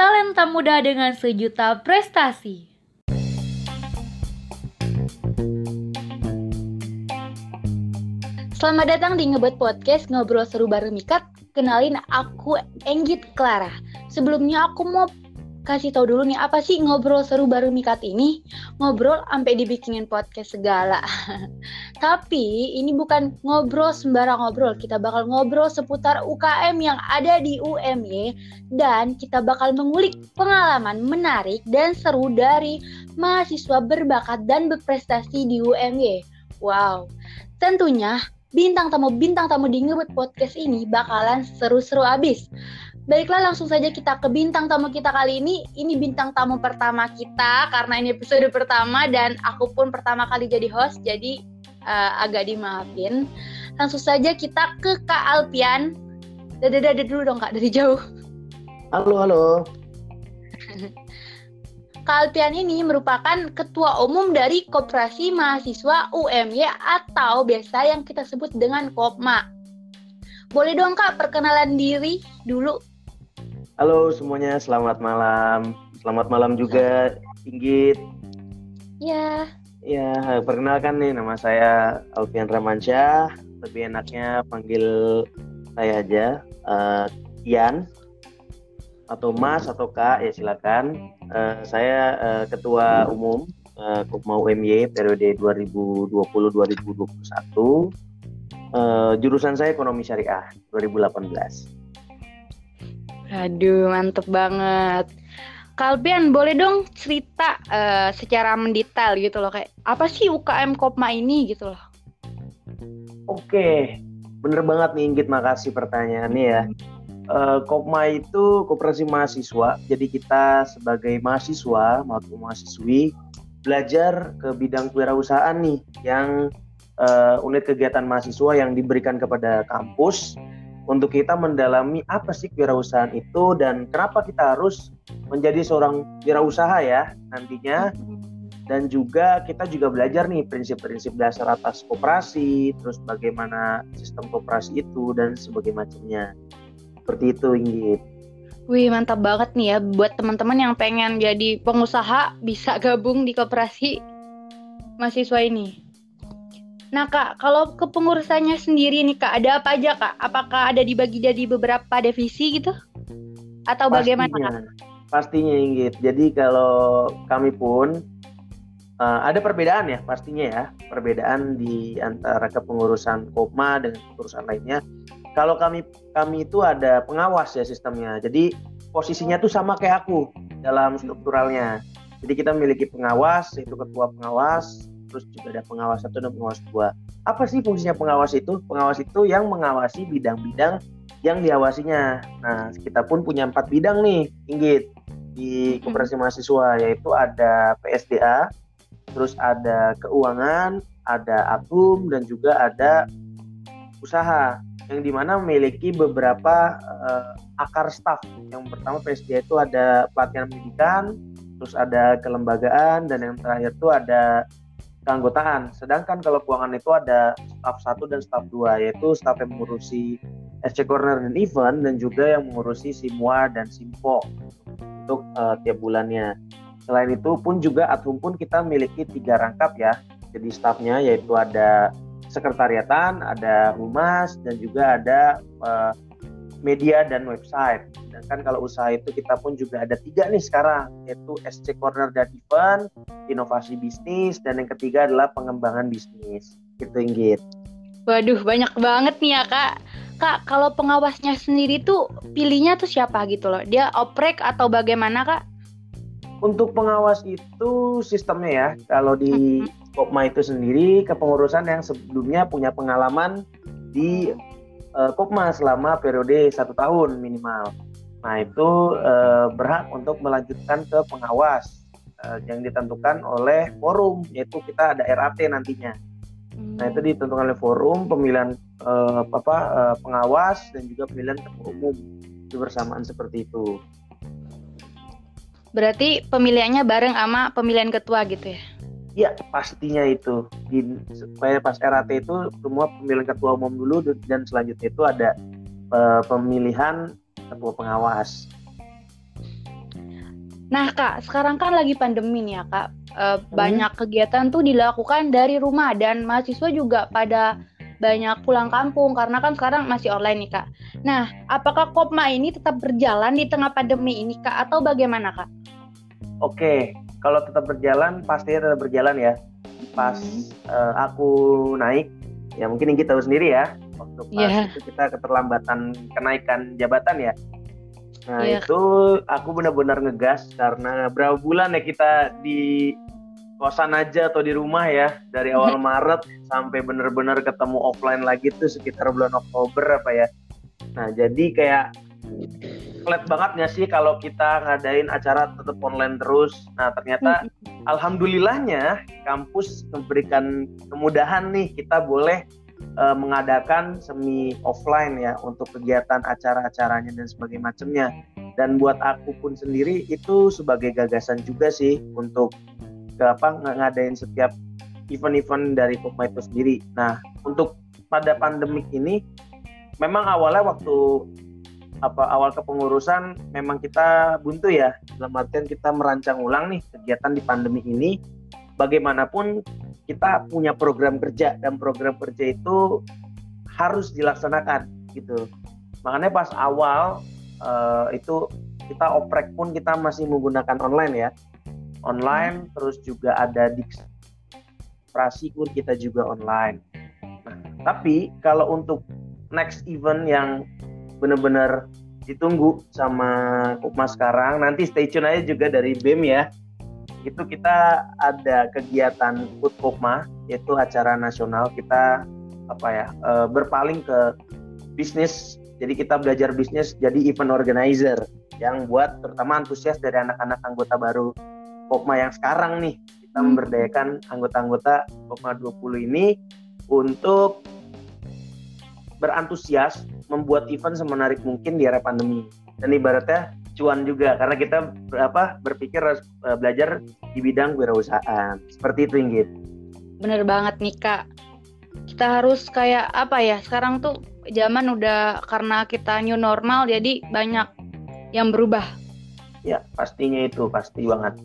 talenta muda dengan sejuta prestasi. Selamat datang di Ngebet Podcast Ngobrol Seru Bareng Mikat. Kenalin aku Enggit Clara. Sebelumnya aku mau kasih tahu dulu nih apa sih ngobrol seru baru Mikat ini? Ngobrol sampai dibikinin podcast segala. Tapi ini bukan ngobrol sembarang ngobrol. Kita bakal ngobrol seputar UKM yang ada di UMY dan kita bakal mengulik pengalaman menarik dan seru dari mahasiswa berbakat dan berprestasi di UMY. Wow. Tentunya bintang tamu bintang tamu di Ngebut Podcast ini bakalan seru-seru abis. Baiklah langsung saja kita ke bintang tamu kita kali ini. Ini bintang tamu pertama kita karena ini episode pertama dan aku pun pertama kali jadi host jadi uh, agak dimaafin. Langsung saja kita ke Kak Alpian. Dada dada dulu dong Kak dari jauh. Halo halo. Kak Alpian ini merupakan ketua umum dari Koperasi Mahasiswa UMY atau biasa yang kita sebut dengan Kopma. Boleh dong Kak perkenalan diri dulu Halo semuanya, selamat malam. Selamat malam juga, Inggit. Ya. Ya, perkenalkan nih nama saya Alfian Ramansyah. Lebih enaknya panggil saya aja, uh, Ian atau Mas atau Kak ya silakan. Uh, saya uh, ketua umum uh, Kopma UMY periode 2020-2021. Uh, jurusan saya ekonomi syariah 2018. Aduh, mantep banget. Kalbian, boleh dong cerita uh, secara mendetail gitu loh kayak apa sih UKM Kopma ini gitu loh. Oke, bener banget nih Inggit, makasih pertanyaannya ya. Uh, Kopma itu koperasi mahasiswa, jadi kita sebagai mahasiswa maupun mahasiswi belajar ke bidang kewirausahaan nih yang uh, unit kegiatan mahasiswa yang diberikan kepada kampus untuk kita mendalami apa sih kewirausahaan itu dan kenapa kita harus menjadi seorang wirausaha ya nantinya dan juga kita juga belajar nih prinsip-prinsip dasar atas koperasi terus bagaimana sistem koperasi itu dan sebagainya macamnya seperti itu Inggit. Wih mantap banget nih ya buat teman-teman yang pengen jadi pengusaha bisa gabung di koperasi mahasiswa ini. Nah kak, kalau kepengurusannya sendiri nih kak, ada apa aja kak? Apakah ada dibagi jadi beberapa divisi gitu? Atau pastinya, bagaimana kak? Pastinya Inggit. Jadi kalau kami pun uh, ada perbedaan ya pastinya ya. Perbedaan di antara kepengurusan Kopma dengan kepengurusan lainnya. Kalau kami kami itu ada pengawas ya sistemnya. Jadi posisinya tuh sama kayak aku dalam strukturalnya. Jadi kita memiliki pengawas, yaitu ketua pengawas, terus juga ada pengawas satu dan pengawas dua. Apa sih fungsinya pengawas itu? Pengawas itu yang mengawasi bidang-bidang yang diawasinya. Nah, kita pun punya empat bidang nih, Inggit, di koperasi mahasiswa, yaitu ada PSDA, terus ada keuangan, ada akum, dan juga ada usaha yang di mana memiliki beberapa uh, akar staff. Yang pertama PSDA itu ada pelatihan pendidikan, terus ada kelembagaan, dan yang terakhir itu ada keanggotaan. Sedangkan kalau keuangan itu ada staff satu dan staff dua, yaitu staff yang mengurusi SC Corner dan event dan juga yang mengurusi Simwa dan Simpo untuk uh, tiap bulannya. Selain itu pun juga Atum pun kita memiliki tiga rangkap ya. Jadi staffnya yaitu ada sekretariatan, ada humas dan juga ada uh, media dan website. Sedangkan kalau usaha itu kita pun juga ada tiga nih sekarang, yaitu SC Corner dan Event, inovasi bisnis, dan yang ketiga adalah pengembangan bisnis. Gitu Inggit. Waduh, banyak banget nih ya kak. Kak, kalau pengawasnya sendiri tuh pilihnya tuh siapa gitu loh? Dia oprek atau bagaimana kak? Untuk pengawas itu sistemnya ya, kalau di Kopma itu sendiri kepengurusan yang sebelumnya punya pengalaman di uh, Kopma selama periode satu tahun minimal. Nah itu uh, berhak untuk melanjutkan ke pengawas uh, yang ditentukan oleh forum, yaitu kita ada RAT nantinya. Nah itu ditentukan oleh forum pemilihan uh, apa uh, pengawas dan juga pemilihan ketua umum itu bersamaan seperti itu. Berarti pemilihannya bareng sama pemilihan ketua gitu ya? Ya pastinya itu di supaya pas RAT itu semua pemilihan ketua umum dulu dan selanjutnya itu ada uh, pemilihan ketua pengawas. Nah kak, sekarang kan lagi pandemi nih ya kak. E, hmm. Banyak kegiatan tuh dilakukan dari rumah dan mahasiswa juga pada banyak pulang kampung karena kan sekarang masih online nih kak. Nah, apakah Kopma ini tetap berjalan di tengah pandemi ini kak atau bagaimana kak? Oke, kalau tetap berjalan pastinya tetap berjalan ya. Pas hmm. uh, aku naik, ya mungkin kita tahu sendiri ya. Waktu pas yeah. itu kita keterlambatan kenaikan jabatan ya Nah yeah. itu aku benar-benar ngegas karena berapa bulan ya kita di kosan aja atau di rumah ya dari awal Maret sampai benar-benar ketemu offline lagi tuh sekitar bulan Oktober apa ya. Nah jadi kayak flat banget nggak sih kalau kita ngadain acara tetap online terus. Nah ternyata alhamdulillahnya kampus memberikan kemudahan nih kita boleh uh, mengadakan semi offline ya untuk kegiatan acara-acaranya dan sebagainya macamnya. Dan buat aku pun sendiri itu sebagai gagasan juga sih untuk ke apa ngadain setiap event-event dari Pokma itu sendiri. Nah, untuk pada pandemik ini memang awalnya waktu apa awal kepengurusan memang kita buntu ya dalam artian kita merancang ulang nih kegiatan di pandemi ini bagaimanapun kita punya program kerja dan program kerja itu harus dilaksanakan gitu. Makanya pas awal uh, itu kita oprek pun kita masih menggunakan online ya. Online hmm. terus juga ada di pun kita juga online. Nah, tapi kalau untuk next event yang benar-benar ditunggu sama Kupma sekarang nanti stay tune aja juga dari BEM ya itu kita ada kegiatan Pokma yaitu acara nasional kita apa ya e, berpaling ke bisnis. Jadi kita belajar bisnis jadi event organizer yang buat terutama antusias dari anak-anak anggota baru Pokma yang sekarang nih. Kita hmm. memberdayakan anggota-anggota Pokma 20 ini untuk berantusias membuat event semenarik mungkin di era pandemi. Dan ibaratnya cuan juga karena kita apa berpikir harus uh, belajar di bidang wirausahaan seperti itu Inggit. Bener banget nih kak. Kita harus kayak apa ya sekarang tuh zaman udah karena kita new normal jadi banyak yang berubah. Ya pastinya itu pasti banget.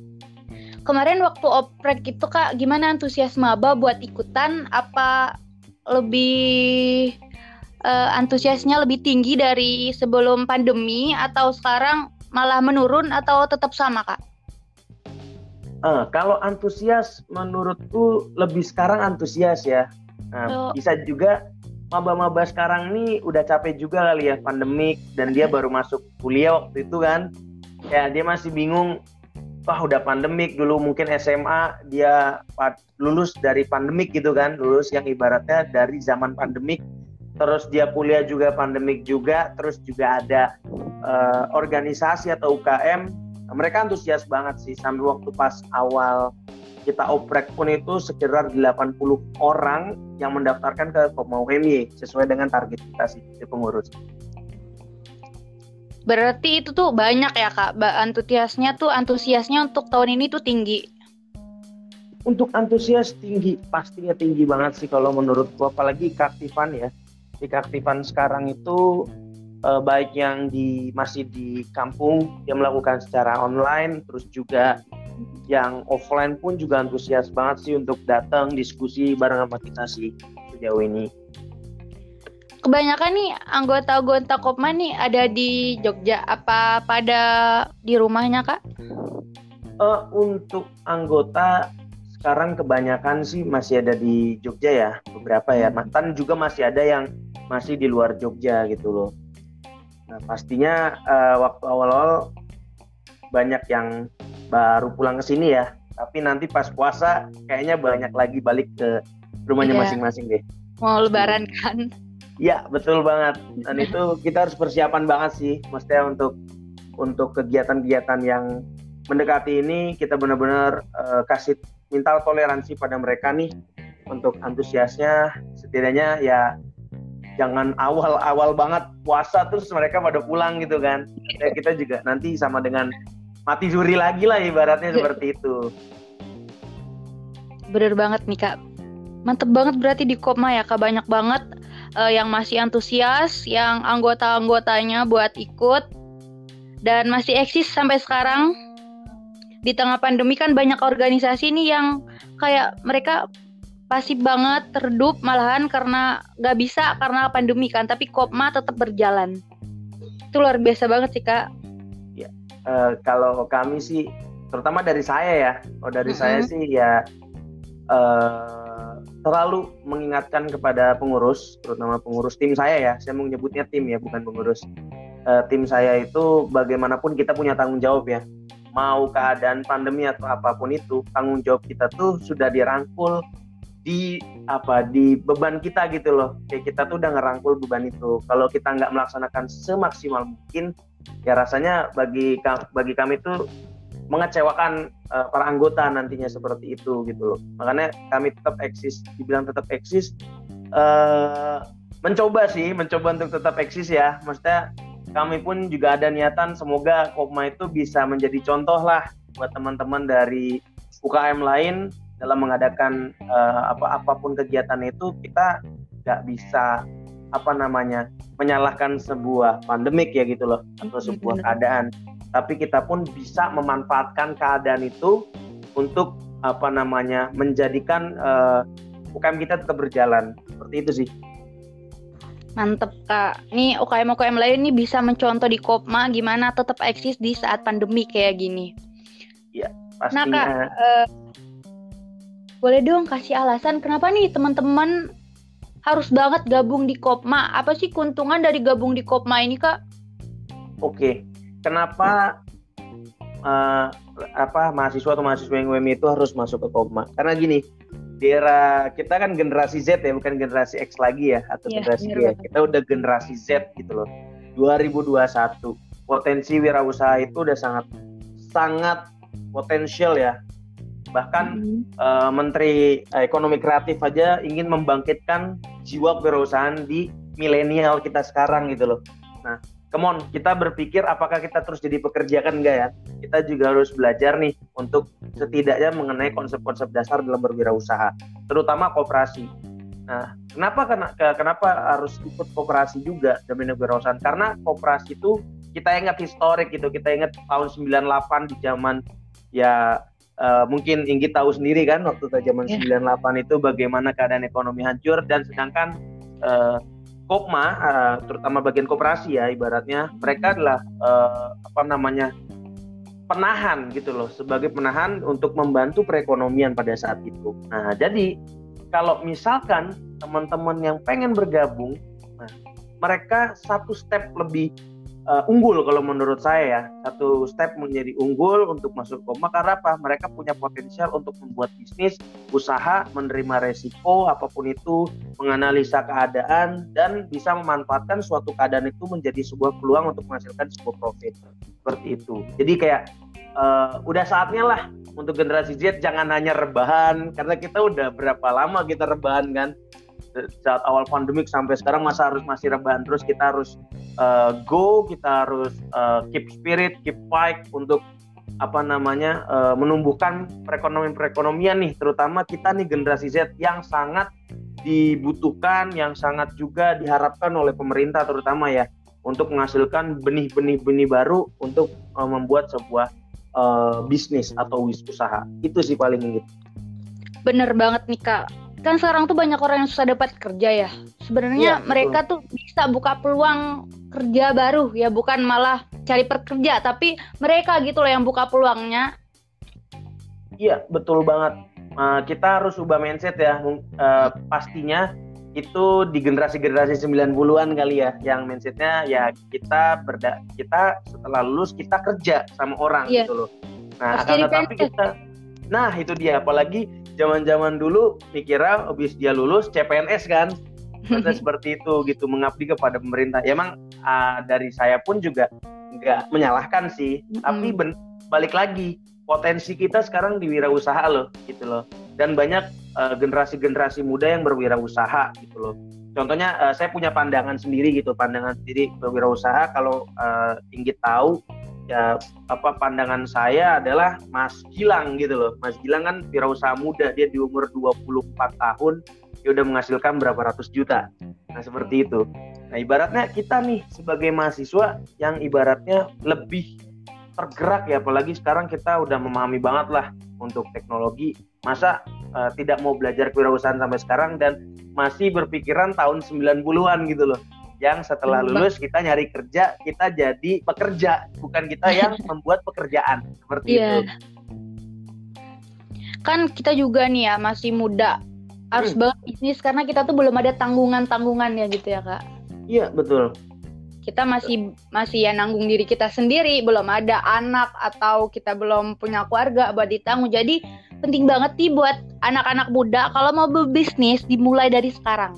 Kemarin waktu oprek itu kak gimana antusias maba buat ikutan apa lebih uh, antusiasnya lebih tinggi dari sebelum pandemi atau sekarang malah menurun atau tetap sama kak? Uh, kalau antusias menurutku lebih sekarang antusias ya. Nah, oh. Bisa juga maba-maba sekarang nih udah capek juga kali ya pandemik dan dia baru masuk kuliah waktu itu kan. Ya dia masih bingung wah udah pandemik dulu mungkin SMA dia lulus dari pandemik gitu kan lulus yang ibaratnya dari zaman pandemik terus dia kuliah juga pandemik juga terus juga ada uh, organisasi atau UKM mereka antusias banget sih sampai waktu pas awal kita oprek pun itu sekitar 80 orang yang mendaftarkan ke Kopma UMY sesuai dengan target kita sih di pengurus. Berarti itu tuh banyak ya kak, antusiasnya tuh antusiasnya untuk tahun ini tuh tinggi. Untuk antusias tinggi, pastinya tinggi banget sih kalau menurutku, apalagi keaktifan ya di keaktifan sekarang itu eh, baik yang di masih di kampung yang melakukan secara online terus juga yang offline pun juga antusias banget sih untuk datang diskusi bareng sama kita sih sejauh ini. Kebanyakan nih anggota-anggota Kopma nih ada di Jogja apa pada di rumahnya kak? Uh, untuk anggota sekarang kebanyakan sih masih ada di Jogja ya beberapa ya mantan juga masih ada yang masih di luar Jogja gitu loh nah pastinya uh, waktu awal-awal banyak yang baru pulang ke sini ya. Tapi nanti pas puasa kayaknya banyak lagi balik ke rumahnya iya. masing-masing deh. Mau lebaran kan? Iya betul banget. Dan itu kita harus persiapan banget sih. Mestinya untuk untuk kegiatan-kegiatan yang mendekati ini kita benar-benar uh, kasih minta toleransi pada mereka nih. Untuk antusiasnya setidaknya ya jangan awal-awal banget puasa terus mereka pada pulang gitu kan. Ya, kita juga nanti sama dengan mati suri lagi lah ibaratnya seperti itu. Bener banget nih kak. Mantep banget berarti di Kopma ya kak. Banyak banget uh, yang masih antusias yang anggota-anggotanya buat ikut dan masih eksis sampai sekarang. Di tengah pandemi kan banyak organisasi nih yang kayak mereka pasif banget, terdup malahan karena nggak bisa karena pandemi kan, tapi Kopma tetap berjalan. Itu luar biasa banget sih kak. Ya, uh, kalau kami sih, terutama dari saya ya, oh dari mm -hmm. saya sih ya uh, terlalu mengingatkan kepada pengurus, terutama pengurus tim saya ya, saya mau menyebutnya tim ya, bukan pengurus. Uh, tim saya itu bagaimanapun kita punya tanggung jawab ya, mau keadaan pandemi atau apa pun itu, tanggung jawab kita tuh sudah dirangkul di apa di beban kita gitu loh. Kayak kita tuh udah ngerangkul beban itu. Kalau kita nggak melaksanakan semaksimal mungkin ya rasanya bagi bagi kami tuh mengecewakan uh, para anggota nantinya seperti itu gitu loh. Makanya kami tetap eksis dibilang tetap eksis uh, mencoba sih mencoba untuk tetap eksis ya. Maksudnya kami pun juga ada niatan semoga Kopma itu bisa menjadi contoh lah buat teman-teman dari UKM lain dalam mengadakan uh, apa apa pun kegiatan itu kita nggak bisa apa namanya menyalahkan sebuah pandemik ya gitu loh atau sebuah keadaan tapi kita pun bisa memanfaatkan keadaan itu untuk apa namanya menjadikan uh, eh, UKM kita tetap berjalan seperti itu sih Mantep kak. Nih UKM UKM lain nih bisa mencontoh di Kopma gimana tetap eksis di saat pandemi kayak gini. Iya pastinya. Nah kak, uh, boleh dong kasih alasan kenapa nih teman-teman harus banget gabung di Kopma? Apa sih keuntungan dari gabung di Kopma ini, Kak? Oke. Kenapa uh, apa mahasiswa atau mahasiswa yang UM itu harus masuk ke Kopma? Karena gini, di era kita kan generasi Z ya, bukan generasi X lagi ya atau yeah, generasi Y. Kita udah generasi Z gitu loh. 2021. Potensi wirausaha itu udah sangat sangat potensial ya Bahkan mm-hmm. uh, Menteri Ekonomi Kreatif aja ingin membangkitkan jiwa kewirausahaan di milenial kita sekarang gitu loh. Nah, come on, kita berpikir apakah kita terus jadi pekerja kan enggak ya? Kita juga harus belajar nih untuk setidaknya mengenai konsep-konsep dasar dalam berwirausaha, terutama kooperasi. Nah, kenapa kenapa harus ikut kooperasi juga dalam wirausahaan? Karena kooperasi itu kita ingat historik gitu, kita ingat tahun 98 di zaman ya Uh, mungkin Inggit tahu sendiri kan waktu zaman yeah. 98 itu bagaimana keadaan ekonomi hancur dan sedangkan uh, Kopma uh, terutama bagian koperasi ya ibaratnya mereka adalah uh, apa namanya penahan gitu loh sebagai penahan untuk membantu perekonomian pada saat itu. Nah, jadi kalau misalkan teman-teman yang pengen bergabung nah, mereka satu step lebih uh, unggul kalau menurut saya ya. Satu step menjadi unggul untuk masuk koma karena apa? Mereka punya potensial untuk membuat bisnis usaha menerima resiko apa pun itu menganalisa keadaan dan bisa memanfaatkan suatu keadaan itu menjadi sebuah peluang untuk menghasilkan sebuah profit. Seperti itu. Jadi kayak uh, udah saatnya lah untuk generasi Z jangan hanya rebahan karena kita udah berapa lama kita rebahan kan saat awal pandemik sampai sekarang masa harus masih rebahan. Terus kita harus uh, go kita harus uh, keep spirit keep fight untuk apa namanya uh, menumbuhkan perekonomian perekonomian nih. Terutama kita nih generasi Z yang sangat dibutuhkan yang sangat juga diharapkan oleh pemerintah terutama ya untuk menghasilkan benih-benih benih baru untuk uh, membuat sebuah uh, bisnis atau usaha itu sih paling gitu. Bener banget nih kak kan sekarang tuh banyak orang yang susah dapat kerja ya. Sebenarnya ya, mereka tuh bisa buka peluang kerja baru ya, bukan malah cari pekerja, tapi mereka gitu loh yang buka peluangnya. Iya, betul banget. Uh, kita harus ubah mindset ya. Uh, pastinya itu di generasi-generasi 90-an kali ya, yang mindsetnya ya kita berda kita setelah lulus kita kerja sama orang yeah. gitu loh. Nah, akan tetapi kita Nah, itu dia. Apalagi zaman-zaman dulu mikirnya habis dia lulus CPNS kan. Masa seperti itu gitu. Mengabdi kepada pemerintah. Ya emang uh, dari saya pun juga nggak menyalahkan sih. Mm-hmm. tapi ben, balik lagi potensi kita sekarang di wirausaha loh gitu loh. Dan banyak generasi generasi-generasi muda yang berwirausaha gitu loh. Contohnya uh, saya punya pandangan sendiri gitu pandangan sendiri berwirausaha kalau uh, ingin tahu ya apa pandangan saya adalah Mas Gilang gitu loh. Mas Gilang kan wirausaha muda, dia di umur 24 tahun dia udah menghasilkan berapa ratus juta. Nah, seperti itu. Nah, ibaratnya kita nih sebagai mahasiswa yang ibaratnya lebih tergerak ya apalagi sekarang kita udah memahami banget lah untuk teknologi masa uh, tidak mau belajar kewirausahaan sampai sekarang dan masih berpikiran tahun 90-an gitu loh yang setelah lulus kita nyari kerja kita jadi pekerja. Bukan kita yang membuat pekerjaan. Seperti yeah. itu. Kan kita juga nih ya masih muda. Harus hmm. banget bisnis karena kita tuh belum ada tanggungan tanggungan ya gitu ya kak. Iya betul. Kita masih masih ya nanggung diri kita sendiri. Belum ada anak atau kita belum punya keluarga buat ditanggung. Jadi penting banget nih buat anak-anak muda kalau mau berbisnis dimulai dari sekarang.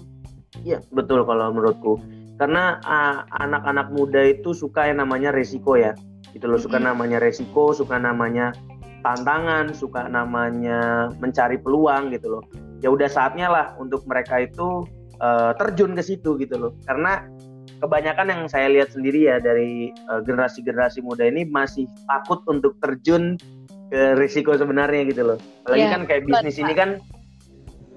Iya betul kalau menurutku karena anak-anak uh, muda itu suka yang namanya resiko ya. Gitu loh suka namanya resiko suka namanya tantangan suka namanya mencari peluang gitu loh. Ya udah saatnya lah untuk mereka itu uh, terjun ke situ gitu loh. Karena kebanyakan yang saya lihat sendiri ya dari uh, generasi-generasi muda ini masih takut untuk terjun ke risiko sebenarnya gitu loh. Apalagi yeah, kan kayak bisnis ini kan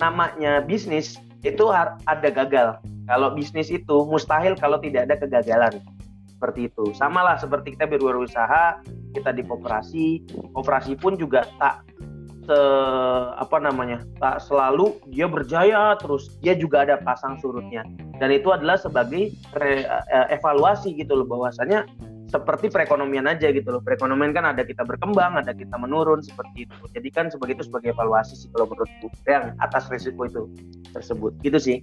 namanya bisnis itu ada gagal. Kalau bisnis itu mustahil kalau tidak ada kegagalan. Seperti itu. Sama lah seperti kita berwirausaha, kita di koperasi, koperasi pun juga tak se apa namanya tak selalu dia berjaya terus dia juga ada pasang surutnya dan itu adalah sebagai re, uh, evaluasi gitu loh bahwasanya seperti perekonomian aja gitu loh perekonomian kan ada kita berkembang ada kita menurun seperti itu jadi kan sebagai itu sebagai evaluasi sih kalau menurutku yang atas risiko itu tersebut gitu sih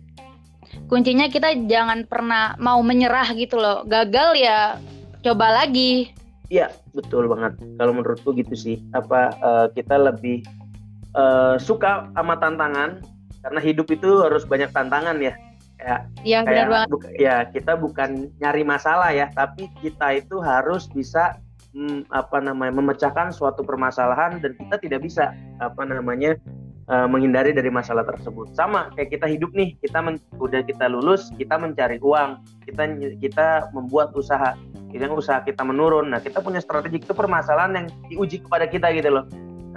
kuncinya kita jangan pernah mau menyerah gitu loh gagal ya coba lagi Iya, betul banget. Kalau menurutku gitu sih. Apa uh, kita lebih uh, suka sama tantangan karena hidup itu harus banyak tantangan ya. Kayak, ya, kayak benar banget. ya kita bukan nyari masalah ya, tapi kita itu harus bisa hmm, apa namanya memecahkan suatu permasalahan dan kita tidak bisa apa namanya uh, menghindari dari masalah tersebut. Sama kayak kita hidup nih, kita men, udah kita lulus, kita mencari uang, kita kita membuat usaha yang usaha kita menurun. Nah, kita punya strategi itu permasalahan yang diuji kepada kita gitu loh.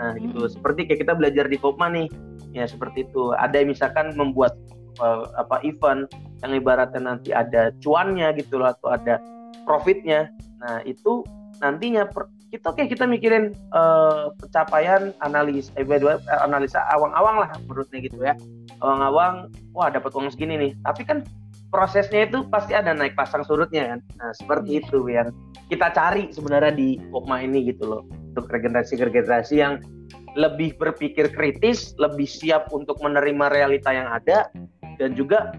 Nah, hmm. gitu. Seperti kayak kita belajar di Kopma nih. Ya, seperti itu. Ada yang misalkan membuat uh, apa event yang ibaratnya nanti ada cuannya gitu loh atau ada profitnya. Nah, itu nantinya per, kita oke kita mikirin uh, pencapaian analis eh, analisa awang-awang lah menurutnya gitu ya. Awang-awang wah dapat uang segini nih. Tapi kan prosesnya itu pasti ada naik pasang surutnya kan. Nah, seperti iya. itu yang kita cari sebenarnya di Kopma ini gitu loh. Untuk regenerasi-regenerasi yang lebih berpikir kritis, lebih siap untuk menerima realita yang ada dan juga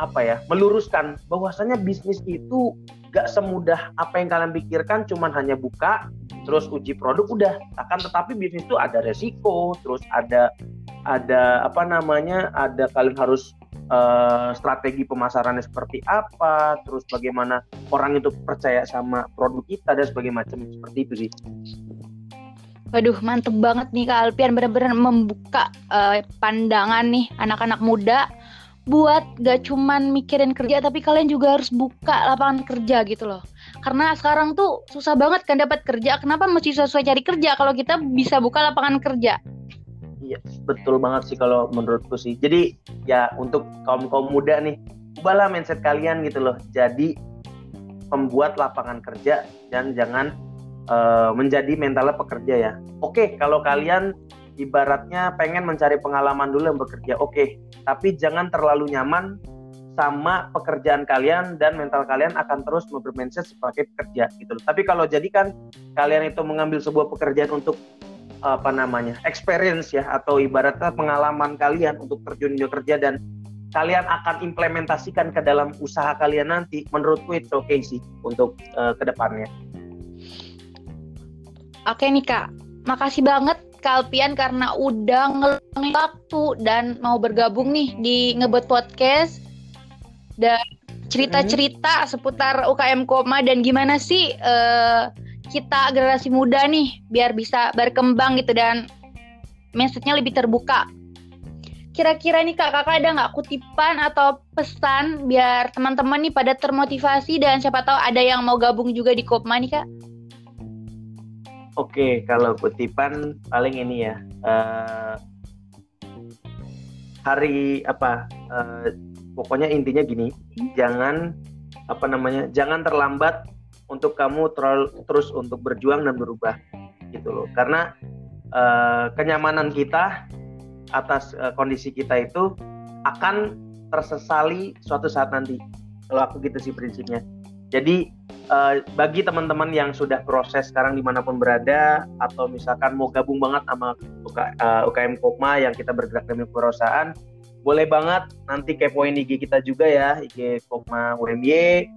apa ya, meluruskan bahwasanya bisnis itu gak semudah apa yang kalian pikirkan cuman hanya buka terus uji produk udah. Akan tetapi bisnis itu ada resiko terus ada ada apa namanya ada kalian harus uh, strategi pemasarannya seperti apa, terus bagaimana orang itu percaya sama produk kita dan sebagainya macam seperti itu sih. Waduh, mantep banget nih Kak Alpian. Benar-benar membuka uh, pandangan nih anak-anak muda buat gak cuman mikirin kerja tapi kalian juga harus buka lapangan kerja gitu loh. Karena sekarang tuh susah banget kan dapat kerja. Kenapa mesti sesuai cari kerja kalau kita bisa buka lapangan kerja? Iya, betul banget sih kalau menurutku sih. Jadi ya untuk kaum kaum muda nih, ubahlah mindset kalian gitu loh. Jadi pembuat lapangan kerja dan jangan uh, menjadi mentalnya pekerja ya. Oke, kalau kalian ibaratnya pengen mencari pengalaman dulu yang bekerja, oke. Tapi jangan terlalu nyaman sama pekerjaan kalian dan mental kalian akan terus bermindset sebagai pekerja gitu loh. Tapi kalau jadikan kalian itu mengambil sebuah pekerjaan untuk apa namanya experience ya atau ibaratnya pengalaman kalian untuk terjun di kerja dan kalian akan implementasikan ke dalam usaha kalian nanti menurutku itu oke okay sih untuk uh, ke depannya oke nih kak makasih banget Kalpian karena udah ngeluangin waktu dan mau bergabung nih di ngebut podcast dan cerita-cerita seputar UKM Koma dan gimana sih uh, kita generasi muda nih biar bisa berkembang gitu dan message-nya lebih terbuka. Kira-kira nih kak, kakak ada nggak kutipan atau pesan biar teman-teman nih pada termotivasi dan siapa tahu ada yang mau gabung juga di Kopma nih kak? Oke, kalau kutipan paling ini ya. Uh, hari apa? Uh, pokoknya intinya gini, jangan apa namanya? Jangan terlambat untuk kamu terlalu, terus untuk berjuang dan berubah gitu loh karena uh, kenyamanan kita atas uh, kondisi kita itu akan tersesali suatu saat nanti kalau aku gitu sih prinsipnya jadi uh, bagi teman-teman yang sudah proses sekarang di mana pun berada atau misalkan mau gabung banget sama UK, uh, UKM Kopma yang kita bergerak demi perusahaan boleh banget nanti kepoin IG kita juga ya IG Kopma UMY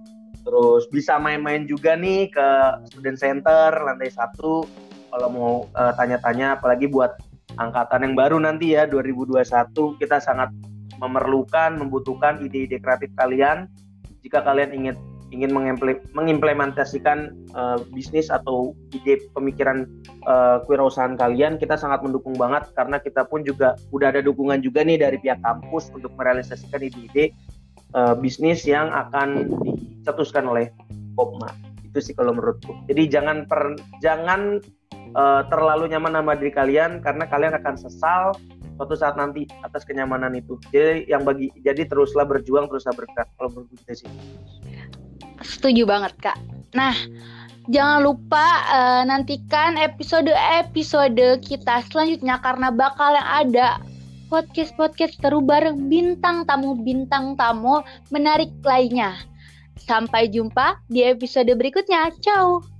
terus bisa main-main juga nih ke student center lantai satu kalau mau uh, tanya-tanya apalagi buat angkatan yang baru nanti ya 2021 kita sangat memerlukan membutuhkan ide-ide kreatif kalian. Jika kalian ingin ingin mengimplementasikan uh, bisnis atau ide pemikiran uh, kewirausahaan kalian kita sangat mendukung banget karena kita pun juga udah ada dukungan juga nih dari pihak kampus untuk merealisasikan ide-ide uh, bisnis yang akan dicetuskan oleh Kopma. Itu sih kalau menurutku. Jadi jangan per, jangan uh, terlalu nyaman sama diri kalian karena kalian akan sesal suatu saat nanti atas kenyamanan itu. Jadi yang bagi jadi teruslah berjuang teruslah bergerak. Kalau menurut sih setuju banget kak nah jangan lupa uh, nantikan episode-episode kita selanjutnya karena bakal yang ada podcast-podcast seru bareng bintang tamu-bintang tamu menarik lainnya. Sampai jumpa di episode berikutnya. Ciao!